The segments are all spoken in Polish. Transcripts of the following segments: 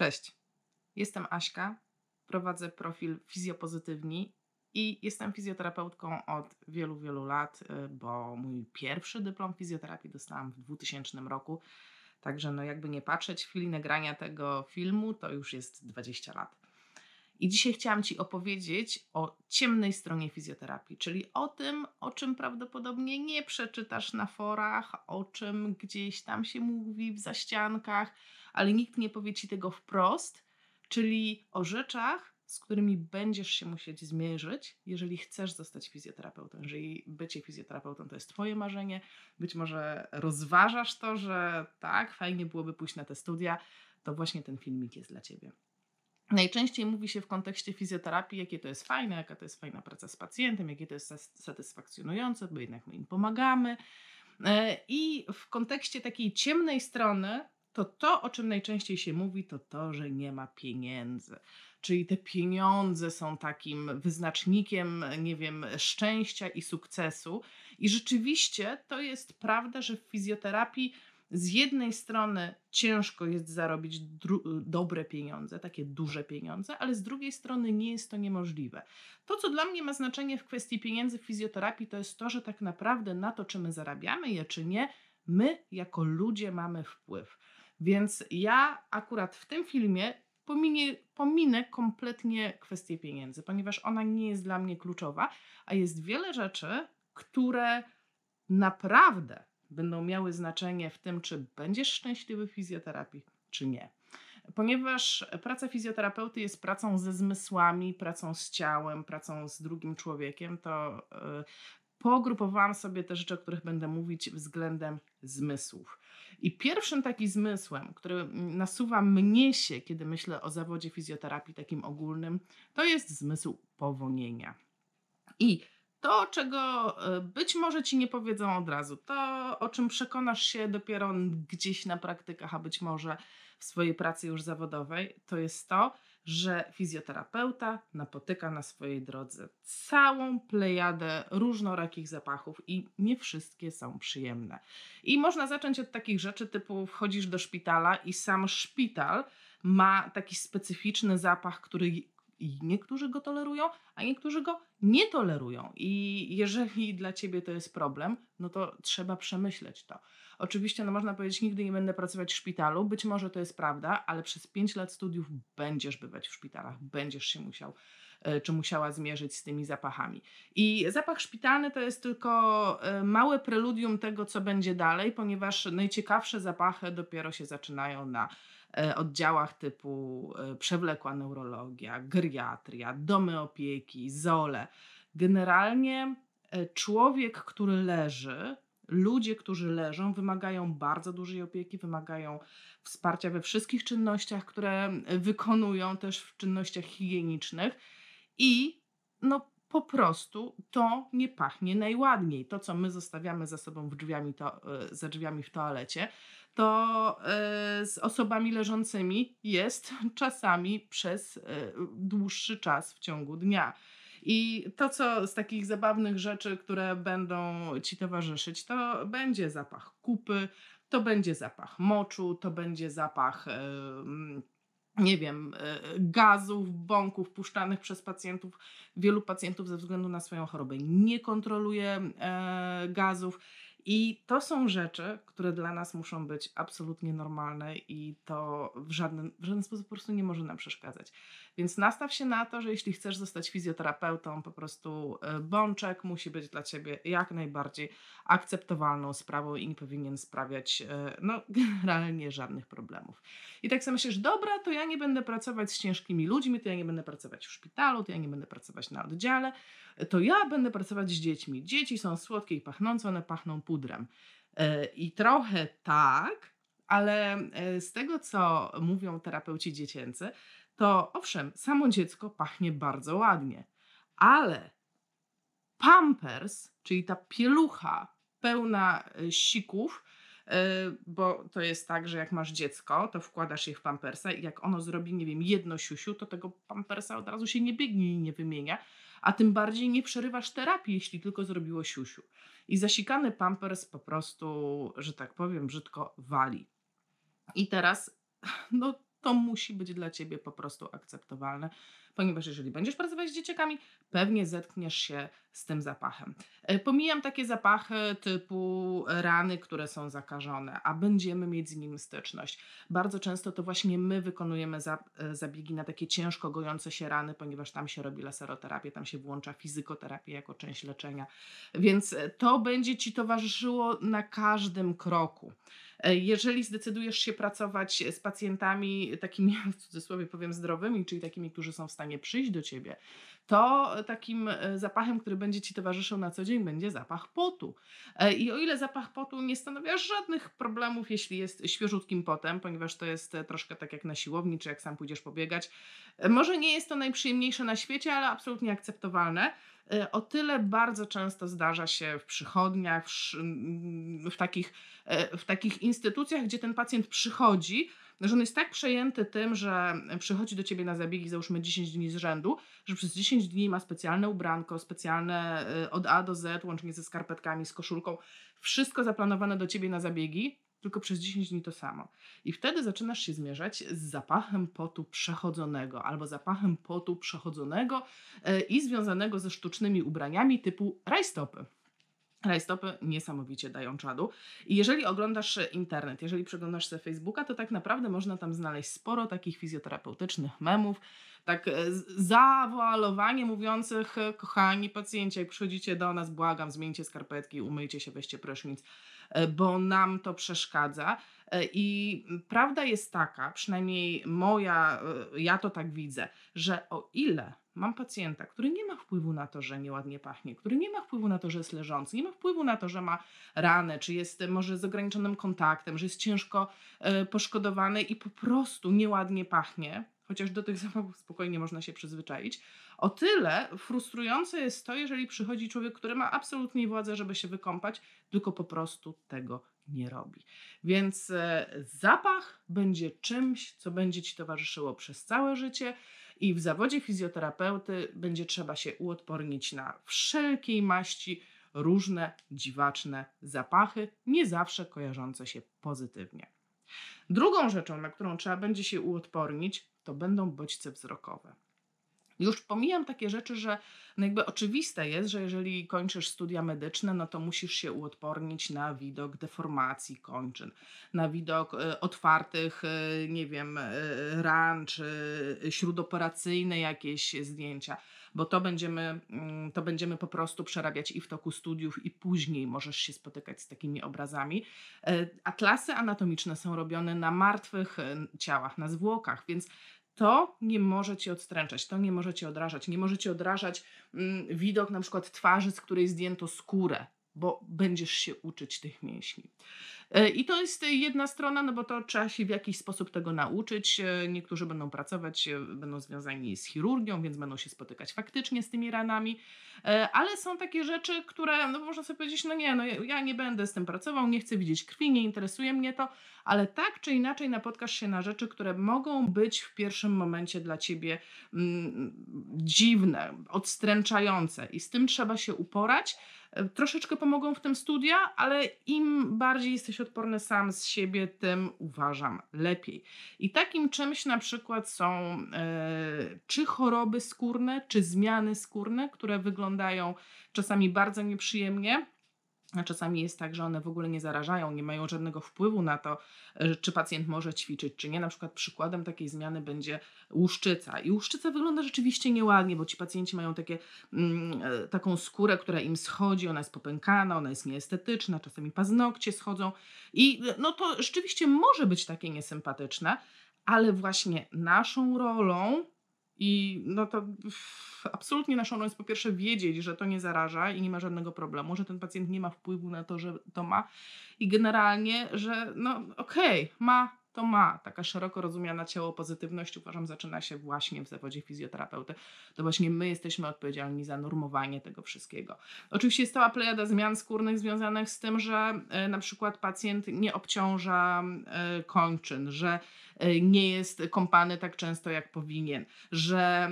Cześć, jestem Aśka, prowadzę profil Fizjopozytywni i jestem fizjoterapeutką od wielu, wielu lat, y, bo mój pierwszy dyplom fizjoterapii dostałam w 2000 roku. Także no jakby nie patrzeć, w chwili nagrania tego filmu to już jest 20 lat. I dzisiaj chciałam Ci opowiedzieć o ciemnej stronie fizjoterapii, czyli o tym, o czym prawdopodobnie nie przeczytasz na forach, o czym gdzieś tam się mówi w zaściankach, ale nikt nie powie Ci tego wprost, czyli o rzeczach, z którymi będziesz się musieć zmierzyć, jeżeli chcesz zostać fizjoterapeutą. Jeżeli bycie fizjoterapeutą to jest Twoje marzenie, być może rozważasz to, że tak, fajnie byłoby pójść na te studia, to właśnie ten filmik jest dla Ciebie. Najczęściej mówi się w kontekście fizjoterapii, jakie to jest fajne, jaka to jest fajna praca z pacjentem, jakie to jest satysfakcjonujące, bo jednak my im pomagamy. E, I w kontekście takiej ciemnej strony, to to, o czym najczęściej się mówi, to to, że nie ma pieniędzy. Czyli te pieniądze są takim wyznacznikiem, nie wiem, szczęścia i sukcesu. I rzeczywiście to jest prawda, że w fizjoterapii z jednej strony ciężko jest zarobić dobre pieniądze, takie duże pieniądze, ale z drugiej strony nie jest to niemożliwe. To, co dla mnie ma znaczenie w kwestii pieniędzy w fizjoterapii, to jest to, że tak naprawdę na to, czy my zarabiamy je, czy nie, my jako ludzie mamy wpływ. Więc ja akurat w tym filmie pominie, pominę kompletnie kwestię pieniędzy, ponieważ ona nie jest dla mnie kluczowa, a jest wiele rzeczy, które naprawdę będą miały znaczenie w tym, czy będziesz szczęśliwy w fizjoterapii, czy nie. Ponieważ praca fizjoterapeuty jest pracą ze zmysłami, pracą z ciałem, pracą z drugim człowiekiem, to yy, pogrupowałam sobie te rzeczy, o których będę mówić względem zmysłów. I pierwszym takim zmysłem, który nasuwa mnie się, kiedy myślę o zawodzie fizjoterapii takim ogólnym, to jest zmysł powonienia. I to, czego e, być może ci nie powiedzą od razu, to o czym przekonasz się dopiero gdzieś na praktykach, a być może w swojej pracy już zawodowej, to jest to, że fizjoterapeuta napotyka na swojej drodze całą plejadę różnorakich zapachów i nie wszystkie są przyjemne. I można zacząć od takich rzeczy typu wchodzisz do szpitala i sam szpital ma taki specyficzny zapach, który i niektórzy go tolerują, a niektórzy go nie tolerują. I jeżeli dla ciebie to jest problem, no to trzeba przemyśleć to. Oczywiście, no można powiedzieć, nigdy nie będę pracować w szpitalu, być może to jest prawda, ale przez 5 lat studiów będziesz bywać w szpitalach, będziesz się musiał e, czy musiała zmierzyć z tymi zapachami. I zapach szpitalny to jest tylko e, małe preludium tego, co będzie dalej, ponieważ najciekawsze zapachy dopiero się zaczynają na E, oddziałach typu przewlekła neurologia, geriatria, domy opieki, zole. Generalnie człowiek, który leży, ludzie, którzy leżą, wymagają bardzo dużej opieki, wymagają wsparcia we wszystkich czynnościach, które wykonują, też w czynnościach higienicznych i no po prostu to nie pachnie najładniej. To, co my zostawiamy za sobą w drzwiami to, za drzwiami w toalecie, to e, z osobami leżącymi jest czasami przez e, dłuższy czas w ciągu dnia. I to, co z takich zabawnych rzeczy, które będą ci towarzyszyć, to będzie zapach kupy, to będzie zapach moczu, to będzie zapach. nie wiem, e, gazów, bąków puszczanych przez pacjentów. Wielu pacjentów ze względu na swoją chorobę nie kontroluje gazów i to są rzeczy, które dla nas muszą być absolutnie normalne i to w żaden, w żaden sposób po prostu nie może nam przeszkadzać. Więc nastaw się na to, że jeśli chcesz zostać fizjoterapeutą, po prostu e, bączek musi być dla ciebie jak najbardziej akceptowalną sprawą i nie powinien sprawiać e, no, generalnie żadnych problemów. I tak sobie myślisz, dobra, to ja nie będę pracować z ciężkimi ludźmi, to ja nie będę pracować w szpitalu, to ja nie będę pracować na oddziale, to ja będę pracować z dziećmi. Dzieci są słodkie i pachnące, one pachną pudrem. E, I trochę tak, ale z tego, co mówią terapeuci dziecięcy, to owszem, samo dziecko pachnie bardzo ładnie, ale pampers, czyli ta pielucha pełna e, sików, e, bo to jest tak, że jak masz dziecko, to wkładasz je w pampersa i jak ono zrobi, nie wiem, jedno siusiu, to tego pampersa od razu się nie biegnie i nie wymienia, a tym bardziej nie przerywasz terapii, jeśli tylko zrobiło siusiu. I zasikany pampers po prostu, że tak powiem, brzydko wali. I teraz, no to musi być dla ciebie po prostu akceptowalne, ponieważ jeżeli będziesz pracować z dzieciakami, pewnie zetkniesz się z tym zapachem. E, pomijam takie zapachy typu rany, które są zakażone, a będziemy mieć z nim styczność. Bardzo często to właśnie my wykonujemy e, zabiegi na takie ciężko gojące się rany, ponieważ tam się robi laseroterapię, tam się włącza fizykoterapię jako część leczenia. Więc to będzie ci towarzyszyło na każdym kroku. E, jeżeli zdecydujesz się pracować z pacjentami takimi, w cudzysłowie powiem, zdrowymi, czyli takimi, którzy są w stanie przyjść do ciebie, to takim e, zapachem, który będzie ci towarzyszył na co dzień, będzie zapach potu. E, I o ile zapach potu nie stanowi żadnych problemów, jeśli jest świeżutkim potem, ponieważ to jest troszkę tak jak na siłowni, czy jak sam pójdziesz pobiegać, może nie jest to najprzyjemniejsze na świecie, ale absolutnie akceptowalne. E, o tyle bardzo często zdarza się w przychodniach, w, w, takich, e, w takich instytucjach, gdzie ten pacjent przychodzi, że on jest tak przejęty tym, że przychodzi do ciebie na zabiegi, załóżmy 10 dni z rzędu, że przez 10 dni ma specjalne ubranko, specjalne e, od A do Z, łącznie ze skarpetkami, z koszulką, wszystko zaplanowane do ciebie na zabiegi tylko przez 10 dni to samo. I wtedy zaczynasz się zmierzać z zapachem potu przechodzonego albo zapachem potu przechodzonego e, i związanego ze sztucznymi ubraniami typu rajstopy. Rajstopy niesamowicie dają czadu. I jeżeli oglądasz internet, jeżeli przeglądasz sobie Facebooka, to tak naprawdę można tam znaleźć sporo takich fizjoterapeutycznych memów, tak e, zawoalowanie mówiących, kochani pacjenci, jak przychodzicie do nas, błagam, zmieńcie skarpetki, umyjcie się, weźcie prysznic, e, bo nam to przeszkadza. E, I prawda jest taka, przynajmniej moja, ja to tak widzę, że o ile mam pacjenta, który nie ma wpływu na to, że nieładnie pachnie, który nie ma wpływu na to, że jest leżący, nie ma wpływu na to, że ma ranę, czy jest może z ograniczonym kontaktem, że jest ciężko poszkodowany i po prostu nieładnie pachnie, chociaż do tych zapachów spokojnie można się przyzwyczaić. O tyle frustrujące jest to, jeżeli przychodzi człowiek, który ma absolutnie władzę, żeby się wykąpać, tylko po prostu tego nie robi. Więc e, zapach będzie czymś, co będzie ci towarzyszyło przez całe życie. I w zawodzie fizjoterapeuty będzie trzeba się uodpornić na wszelkiej maści różne dziwaczne zapachy, nie zawsze kojarzące się pozytywnie. Drugą rzeczą, na którą trzeba będzie się uodpornić, to będą bodźce wzrokowe. Już pomijam takie rzeczy, że no jakby oczywiste jest, że jeżeli kończysz studia medyczne, no to musisz się uodpornić na widok deformacji kończyn, na widok y, otwartych, y, nie wiem, y, ran, czy śródoperacyjne jakieś zdjęcia, bo to będziemy, mm, to będziemy po prostu przerabiać i w toku studiów, i później możesz się spotykać z takimi obrazami. Atlasy anatomiczne są robione na martwych ciałach, na zwłokach, więc to nie może cię odstręczać, to nie może cię odrażać. Nie może cię odrażać mm, widok na przykład twarzy, z której zdjęto skórę, bo będziesz się uczyć tych mięśni. E, I to jest jedna strona, no bo to trzeba się w jakiś sposób tego nauczyć. E, niektórzy będą pracować, e, będą związani z chirurgią, więc będą się spotykać faktycznie z tymi ranami, ale są takie rzeczy, które, no można sobie powiedzieć, no nie, no ja nie będę z tym pracował, nie chcę widzieć krwi, nie interesuje mnie to, ale tak czy inaczej napotkasz się na rzeczy, które mogą być w pierwszym momencie dla ciebie mm, dziwne, odstręczające i z tym trzeba się uporać. E, troszeczkę pomogą w tym studia, ale im bardziej jesteś odporny sam z siebie, tym uważam lepiej. I takim czymś na przykład są e, czy choroby skórne, czy zmiany skórne, które wyglądają czasami bardzo nieprzyjemnie a czasami jest tak, że one w ogóle nie zarażają, nie mają żadnego wpływu na to, e, czy pacjent może ćwiczyć, czy nie. Na przykład przykładem takiej zmiany będzie łuszczyca. I łuszczyca wygląda rzeczywiście nieładnie, bo ci pacjenci mają takie, mm, e, taką skórę, która im schodzi, ona jest popękana, ona jest nieestetyczna, czasami paznokcie schodzą. I e, no to rzeczywiście może być takie niesympatyczne, ale właśnie naszą rolą i no to absolutnie naszą rolą jest po pierwsze wiedzieć, że to nie zaraża i nie ma żadnego problemu, że ten pacjent nie ma wpływu na to, że to ma. I generalnie, że no okej, okay, ma to ma. Taka szeroko rozumiana ciało pozytywność uważam zaczyna się właśnie w zawodzie fizjoterapeuty. To właśnie my jesteśmy odpowiedzialni za normowanie tego wszystkiego. Oczywiście jest cała plejada zmian skórnych związanych z tym, że e, na przykład pacjent nie obciąża e, kończyn, że e, nie jest kąpany tak często jak powinien, że,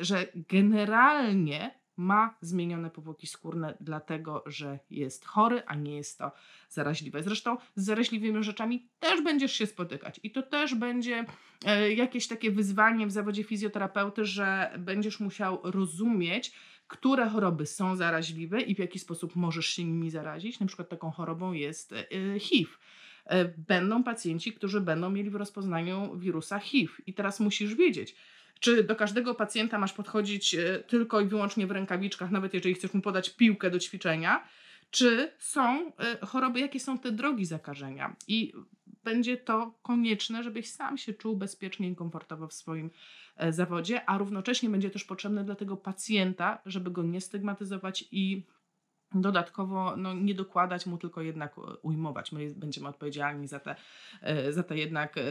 że generalnie ma zmienione powłoki skórne, dlatego że jest chory, a nie jest to zaraźliwe. Zresztą z zaraźliwymi rzeczami też będziesz się spotykać i to też będzie e, jakieś takie wyzwanie w zawodzie fizjoterapeuty, że będziesz musiał rozumieć, które choroby są zaraźliwe i w jaki sposób możesz się nimi zarazić. Na przykład taką chorobą jest e, HIV e, będą pacjenci, którzy będą mieli w rozpoznaniu wirusa HIV. I teraz musisz wiedzieć, czy do każdego pacjenta masz podchodzić e, tylko i wyłącznie w rękawiczkach, nawet jeżeli chcesz mu podać piłkę do ćwiczenia, czy są choroby, jakie są te drogi zakażenia. I będzie to konieczne, żebyś sam się czuł bezpiecznie i komfortowo w swoim E, zawodzie, a równocześnie będzie też potrzebne dla tego pacjenta, żeby go nie stygmatyzować i dodatkowo no, nie dokładać mu, tylko jednak ujmować. My będziemy odpowiedzialni za, te, e, za, te jednak, e,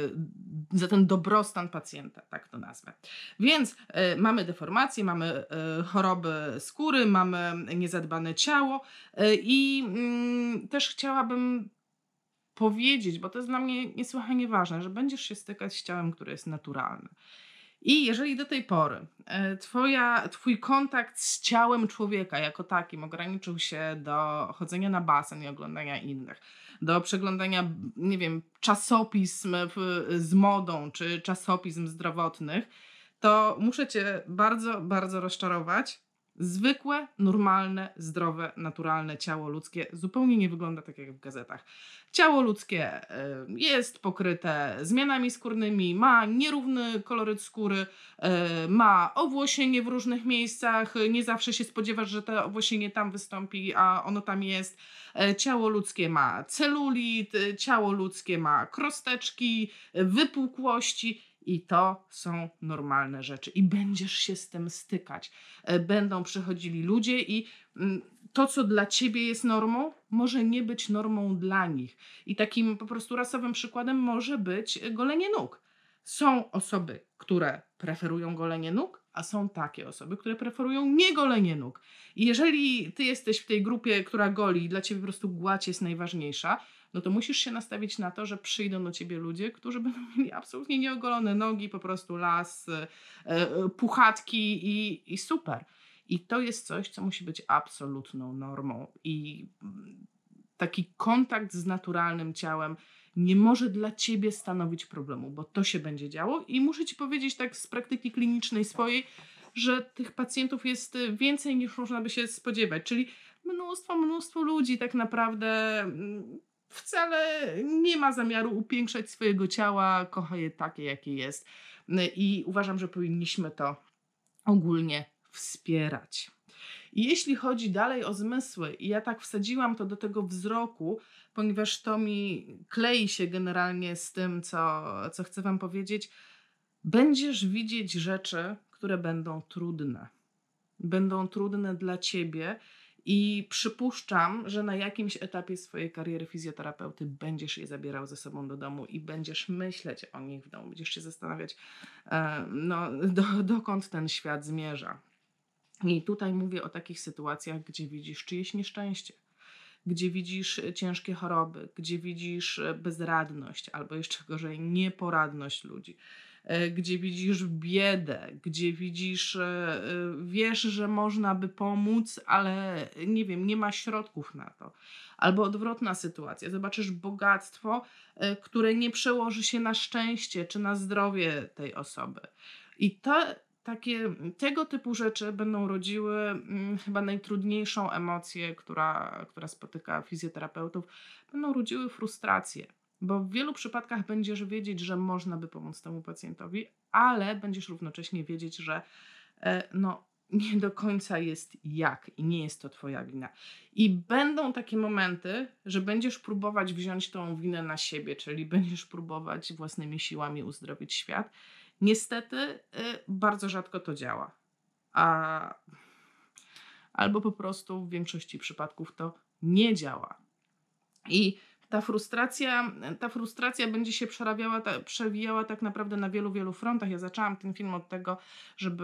za ten dobrostan pacjenta, tak to nazwę. Więc mamy deformacje, mamy choroby skóry, mamy niezadbane ciało i mm, też chciałabym powiedzieć, bo to jest dla mnie niesłychanie ważne, że będziesz się stykać z ciałem, które jest naturalne. I jeżeli do tej pory e, twoja, twój kontakt z ciałem człowieka jako takim ograniczył się do chodzenia na basen i oglądania innych, do przeglądania, nie wiem, czasopism z modą czy czasopism zdrowotnych, to muszę cię bardzo, bardzo rozczarować Zwykłe, normalne, zdrowe, naturalne ciało ludzkie zupełnie nie wygląda tak jak w gazetach. Ciało ludzkie jest pokryte zmianami skórnymi, ma nierówny koloryt skóry, ma owłosienie w różnych miejscach. Nie zawsze się spodziewasz, że to owłosienie tam wystąpi, a ono tam jest. E, ciało ludzkie ma celulit, ciało ludzkie ma krosteczki, wypukłości i to są normalne rzeczy. I będziesz się z tym stykać. E, będą przychodzili ludzie i mm, to, co dla ciebie jest normą, może nie być normą dla nich. I takim po prostu rasowym przykładem może być golenie nóg. Są osoby, które preferują golenie nóg, a są takie osoby, które preferują niegolenie nóg. I jeżeli ty jesteś w tej grupie, która goli i dla ciebie po prostu gładź jest najważniejsza, no to musisz się nastawić na to, że przyjdą do ciebie ludzie, którzy będą mieli absolutnie nieogolone nogi, po prostu las, e, e, puchatki i, i super. I to jest coś, co musi być absolutną normą. I mm, taki kontakt z naturalnym ciałem nie może dla ciebie stanowić problemu, bo to się będzie działo. I muszę ci powiedzieć tak z praktyki klinicznej swojej, że tych pacjentów jest więcej niż można by się spodziewać. Czyli mnóstwo, mnóstwo ludzi tak naprawdę mm, wcale nie ma zamiaru upiększać swojego ciała, kocha je takie, jakie jest. I uważam, że powinniśmy to ogólnie wspierać. Jeśli chodzi dalej o zmysły, i ja tak wsadziłam to do tego wzroku, ponieważ to mi klei się generalnie z tym, co, co chcę Wam powiedzieć, będziesz widzieć rzeczy, które będą trudne. Będą trudne dla Ciebie i przypuszczam, że na jakimś etapie swojej kariery fizjoterapeuty będziesz je zabierał ze sobą do domu i będziesz myśleć o nich w domu, będziesz się zastanawiać, e, no, do, dokąd ten świat zmierza. I tutaj mówię o takich sytuacjach, gdzie widzisz czyjeś nieszczęście, gdzie widzisz ciężkie choroby, gdzie widzisz bezradność albo jeszcze gorzej nieporadność ludzi E, gdzie widzisz biedę, gdzie widzisz, e, e, wiesz, że można by pomóc, ale nie wiem, nie ma środków na to. Albo odwrotna sytuacja, zobaczysz bogactwo, które nie przełoży się na szczęście czy na zdrowie tej osoby. I to, takie, tego typu rzeczy będą rodziły hmm, chyba najtrudniejszą emocję, która, która spotyka fizjoterapeutów, będą rodziły frustrację bo w wielu przypadkach będziesz wiedzieć, że można by pomóc temu pacjentowi, ale będziesz równocześnie wiedzieć, że e, no, nie do końca jest jak i nie jest to Twoja wina. I będą takie momenty, że będziesz próbować wziąć tą winę na siebie, czyli będziesz próbować własnymi siłami uzdrowić świat. Niestety, y, bardzo rzadko to działa. A, albo po prostu w większości przypadków to nie działa. I ta frustracja, ta frustracja będzie się przerabiała, ta, przewijała tak naprawdę na wielu, wielu frontach. Ja zaczęłam ten film od tego, żeby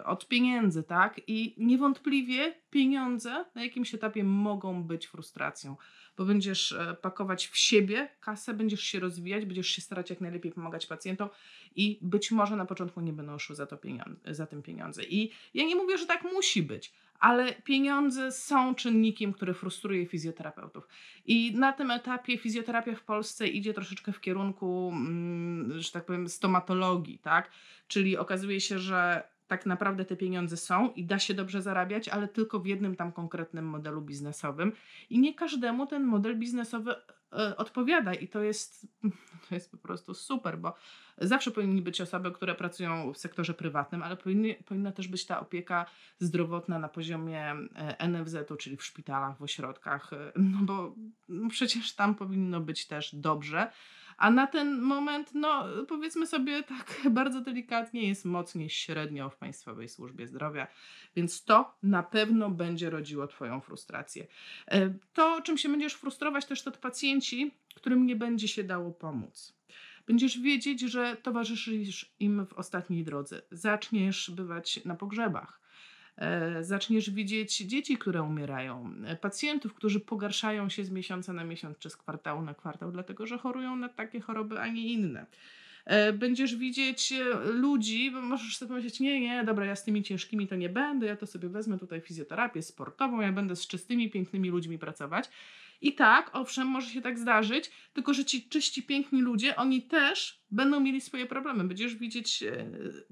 y, od pieniędzy, tak? I niewątpliwie pieniądze na jakimś etapie mogą być frustracją, bo będziesz y, pakować w siebie kasę, będziesz się rozwijać, będziesz się starać jak najlepiej pomagać pacjentom i być może na początku nie będą szły za, to pieniądze, za tym pieniądze. I ja nie mówię, że tak musi być, ale pieniądze są czynnikiem, który frustruje fizjoterapeutów. I na tym etapie fizjoterapia w Polsce idzie troszeczkę w kierunku, mm, że tak powiem, stomatologii, tak? Czyli okazuje się, że tak naprawdę te pieniądze są i da się dobrze zarabiać, ale tylko w jednym tam konkretnym modelu biznesowym. I nie każdemu ten model biznesowy e, odpowiada i to jest, to jest po prostu super, bo zawsze powinny być osoby, które pracują w sektorze prywatnym, ale powinny, powinna też być ta opieka zdrowotna na poziomie e, NFZ-u, czyli w szpitalach, w ośrodkach, e, no bo no przecież tam powinno być też dobrze. A na ten moment, no powiedzmy sobie tak bardzo delikatnie, jest mocniej średnio w Państwowej Służbie Zdrowia, więc to na pewno będzie rodziło Twoją frustrację. E, to, czym się będziesz frustrować, też to pacjenci, którym nie będzie się dało pomóc. Będziesz wiedzieć, że towarzyszysz im w ostatniej drodze. Zaczniesz bywać na pogrzebach E, zaczniesz widzieć dzieci, które umierają, e, pacjentów, którzy pogarszają się z miesiąca na miesiąc czy z kwartału na kwartał, dlatego że chorują na takie choroby, a nie inne. E, będziesz widzieć ludzi, bo możesz sobie pomyśleć, nie, nie, dobra, ja z tymi ciężkimi to nie będę, ja to sobie wezmę tutaj fizjoterapię sportową, ja będę z czystymi, pięknymi ludźmi pracować. I tak, owszem, może się tak zdarzyć, tylko że ci czyści, piękni ludzie, oni też będą mieli swoje problemy. Będziesz widzieć e,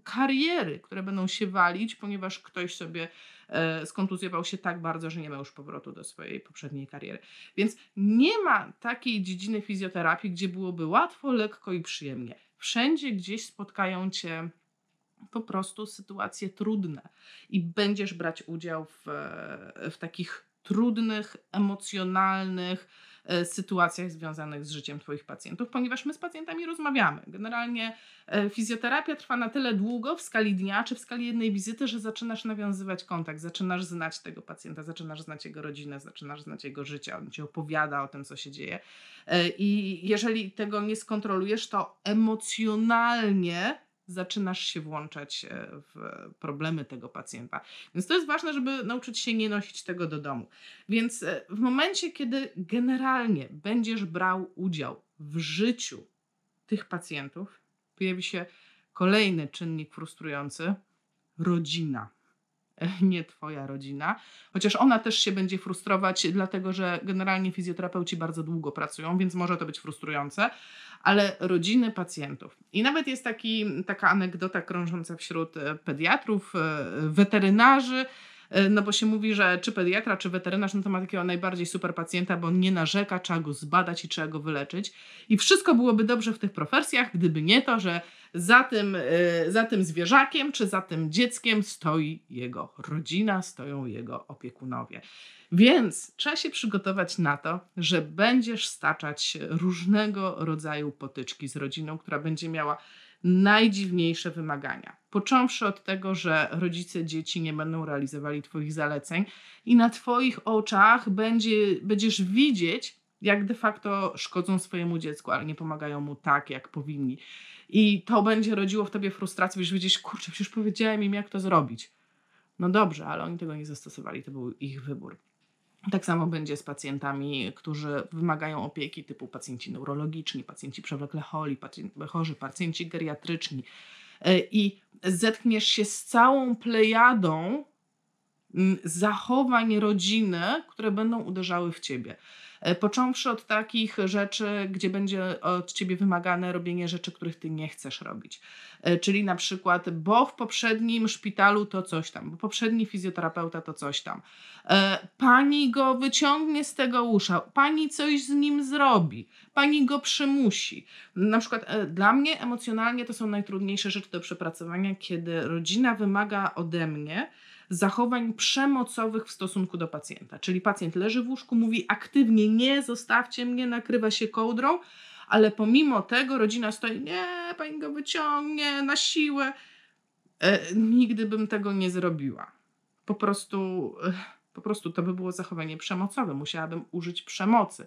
kariery, które będą się walić, ponieważ ktoś sobie e, skontuzjował się tak bardzo, że nie ma już powrotu do swojej poprzedniej kariery. Więc nie ma takiej dziedziny fizjoterapii, gdzie byłoby łatwo, lekko i przyjemnie. Wszędzie gdzieś spotkają cię po prostu sytuacje trudne i będziesz brać udział w, w takich trudnych, emocjonalnych sytuacjach związanych z życiem Twoich pacjentów, ponieważ my z pacjentami rozmawiamy. Generalnie e, fizjoterapia trwa na tyle długo w skali dnia czy w skali jednej wizyty, że zaczynasz nawiązywać kontakt, zaczynasz znać tego pacjenta, zaczynasz znać jego rodzinę, zaczynasz znać jego życie, on ci opowiada o tym, co się dzieje. E, I jeżeli tego nie skontrolujesz, to emocjonalnie zaczynasz się włączać e, w problemy tego pacjenta. Więc to jest ważne, żeby nauczyć się nie nosić tego do domu. Więc e, w momencie, kiedy generalnie będziesz brał udział w życiu tych pacjentów, pojawi się kolejny czynnik frustrujący rodzina. Nie twoja rodzina, chociaż ona też się będzie frustrować, dlatego że generalnie fizjoterapeuci bardzo długo pracują, więc może to być frustrujące, ale rodziny pacjentów. I nawet jest taki, taka anegdota krążąca wśród e, pediatrów, e, weterynarzy, e, no bo się mówi, że czy pediatra, czy weterynarz, no to ma takiego najbardziej super pacjenta, bo on nie narzeka, trzeba go zbadać i trzeba go wyleczyć. I wszystko byłoby dobrze w tych profesjach, gdyby nie to, że za tym, za tym zwierzakiem, czy za tym dzieckiem stoi jego rodzina, stoją jego opiekunowie. Więc trzeba się przygotować na to, że będziesz staczać różnego rodzaju potyczki z rodziną, która będzie miała najdziwniejsze wymagania. Począwszy od tego, że rodzice dzieci nie będą realizowali Twoich zaleceń i na Twoich oczach będzie, będziesz widzieć, jak de facto szkodzą swojemu dziecku, ale nie pomagają mu tak, jak powinni. I to będzie rodziło w tobie frustrację, że widzisz, kurczę, przecież powiedziałem im, jak to zrobić. No dobrze, ale oni tego nie zastosowali, to był ich wybór. Tak samo będzie z pacjentami, którzy wymagają opieki, typu pacjenci neurologiczni, pacjenci przewlekle choli, chorzy, pacjenci geriatryczni. E, I zetkniesz się z całą plejadą mm, zachowań rodziny, które będą uderzały w ciebie. E, począwszy od takich rzeczy, gdzie będzie od ciebie wymagane robienie rzeczy, których ty nie chcesz robić. E, czyli na przykład, bo w poprzednim szpitalu to coś tam, bo poprzedni fizjoterapeuta to coś tam. E, pani go wyciągnie z tego usza, pani coś z nim zrobi, pani go przymusi. Na przykład dla mnie emocjonalnie to są najtrudniejsze rzeczy do przepracowania, kiedy rodzina wymaga ode mnie, zachowań przemocowych w stosunku do pacjenta. Czyli pacjent leży w łóżku, mówi aktywnie nie, zostawcie mnie, nakrywa się kołdrą, ale pomimo tego rodzina stoi, nie, pani go wyciągnie na siłę. E, nigdy bym tego nie zrobiła. Po prostu, e, po prostu to by było zachowanie przemocowe. Musiałabym użyć przemocy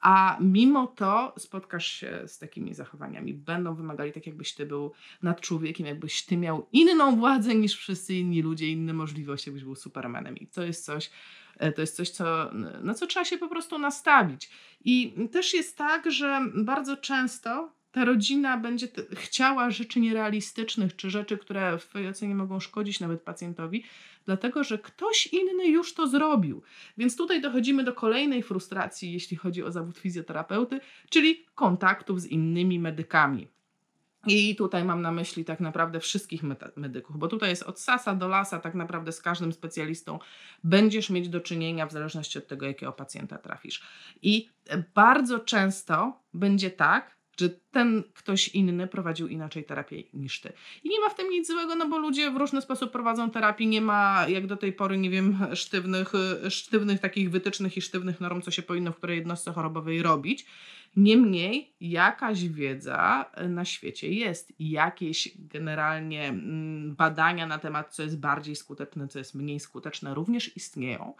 a mimo to spotkasz się z takimi zachowaniami. Będą wymagali tak, jakbyś ty był nad człowiekiem, jakbyś ty miał inną władzę niż wszyscy inni ludzie, inne możliwości, jakbyś był supermanem. I to jest coś, e, to jest coś, co, na co trzeba się po prostu nastawić. I też jest tak, że bardzo często ta rodzina będzie chciała rzeczy nierealistycznych, czy rzeczy, które w Twojej ocenie mogą szkodzić nawet pacjentowi, dlatego że ktoś inny już to zrobił. Więc tutaj dochodzimy do kolejnej frustracji, jeśli chodzi o zawód fizjoterapeuty, czyli kontaktów z innymi medykami. I tutaj mam na myśli tak naprawdę wszystkich medyków, bo tutaj jest od sasa do lasa, tak naprawdę z każdym specjalistą będziesz mieć do czynienia w zależności od tego, jakiego pacjenta trafisz. I bardzo często będzie tak, że ten ktoś inny prowadził inaczej terapię niż ty. I nie ma w tym nic złego, no bo ludzie w różny sposób prowadzą terapię, nie ma jak do tej pory, nie wiem, sztywnych, sztywnych takich wytycznych i sztywnych norm, co się powinno w której jednostce chorobowej robić. Niemniej jakaś wiedza na świecie jest, jakieś generalnie mm, badania na temat, co jest bardziej skuteczne, co jest mniej skuteczne, również istnieją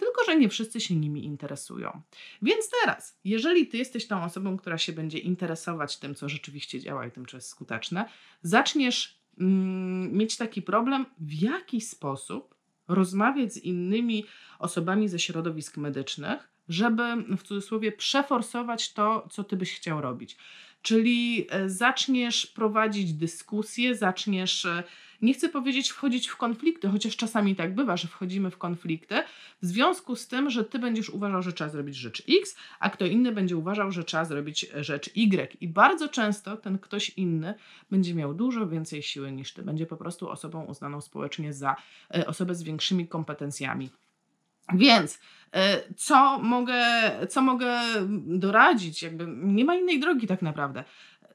tylko że nie wszyscy się nimi interesują. Więc teraz, jeżeli ty jesteś tą osobą, która się będzie interesować tym, co rzeczywiście działa i tym, co jest skuteczne, zaczniesz mm, mieć taki problem, w jaki sposób rozmawiać z innymi osobami ze środowisk medycznych, żeby w cudzysłowie przeforsować to, co ty byś chciał robić. Czyli e, zaczniesz prowadzić dyskusje, zaczniesz e, nie chcę powiedzieć wchodzić w konflikty, chociaż czasami tak bywa, że wchodzimy w konflikty, w związku z tym, że ty będziesz uważał, że trzeba zrobić rzecz X, a kto inny będzie uważał, że trzeba zrobić rzecz Y. I bardzo często ten ktoś inny będzie miał dużo więcej siły niż ty. Będzie po prostu osobą uznaną społecznie za e, osobę z większymi kompetencjami. Więc e, co mogę, co mogę doradzić? Jakby nie ma innej drogi tak naprawdę.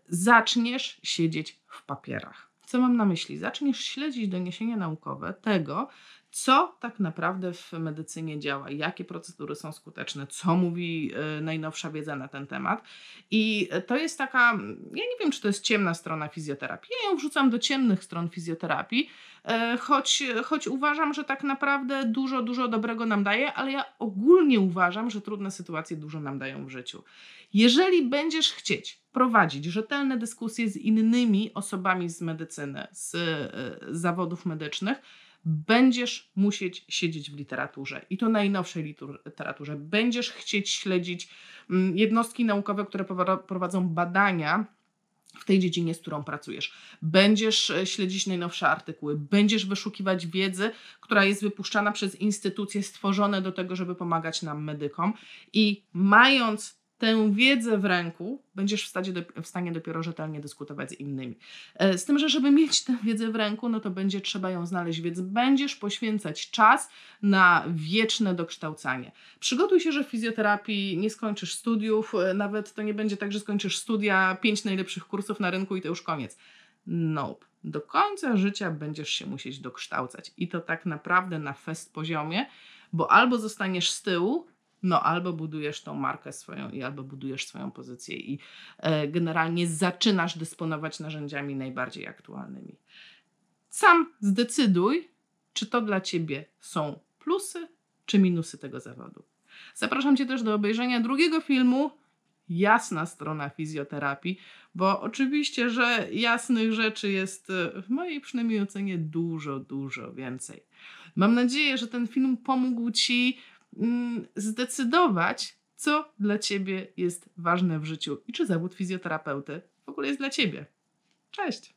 Zaczniesz siedzieć w papierach. Co mam na myśli? Zaczniesz śledzić doniesienia naukowe tego, co tak naprawdę w medycynie działa, jakie procedury są skuteczne, co mówi y, najnowsza wiedza na ten temat. I to jest taka, ja nie wiem, czy to jest ciemna strona fizjoterapii. Ja ją wrzucam do ciemnych stron fizjoterapii, y, choć, choć uważam, że tak naprawdę dużo, dużo dobrego nam daje, ale ja ogólnie uważam, że trudne sytuacje dużo nam dają w życiu. Jeżeli będziesz chcieć prowadzić rzetelne dyskusje z innymi osobami z medycyny, z y, zawodów medycznych, będziesz musieć siedzieć w literaturze i to najnowszej literaturze. Będziesz chcieć śledzić mm, jednostki naukowe, które prowadzą badania w tej dziedzinie, z którą pracujesz. Będziesz e, śledzić najnowsze artykuły, będziesz wyszukiwać wiedzy, która jest wypuszczana przez instytucje stworzone do tego, żeby pomagać nam medykom i mając tę wiedzę w ręku będziesz w, stanie, w stanie dopiero rzetelnie dyskutować z innymi. E, z tym, że żeby mieć tę wiedzę w ręku, no to będzie trzeba ją znaleźć, więc będziesz poświęcać czas na wieczne dokształcanie. Przygotuj się, że w fizjoterapii nie skończysz studiów, e, nawet to nie będzie tak, że skończysz studia, pięć najlepszych kursów na rynku i to już koniec. Nope. Do końca życia będziesz się musieć dokształcać i to tak naprawdę na fest poziomie, bo albo zostaniesz z tyłu, no albo budujesz tą markę swoją i albo budujesz swoją pozycję i e, generalnie zaczynasz dysponować narzędziami najbardziej aktualnymi. Sam zdecyduj, czy to dla ciebie są plusy czy minusy tego zawodu. Zapraszam Cię też do obejrzenia drugiego filmu Jasna strona fizjoterapii, bo oczywiście, że jasnych rzeczy jest e, w mojej przynajmniej ocenie dużo, dużo więcej. Mam nadzieję, że ten film pomógł Ci zdecydować, co dla ciebie jest ważne w życiu i czy zawód fizjoterapeuty w ogóle jest dla ciebie. Cześć!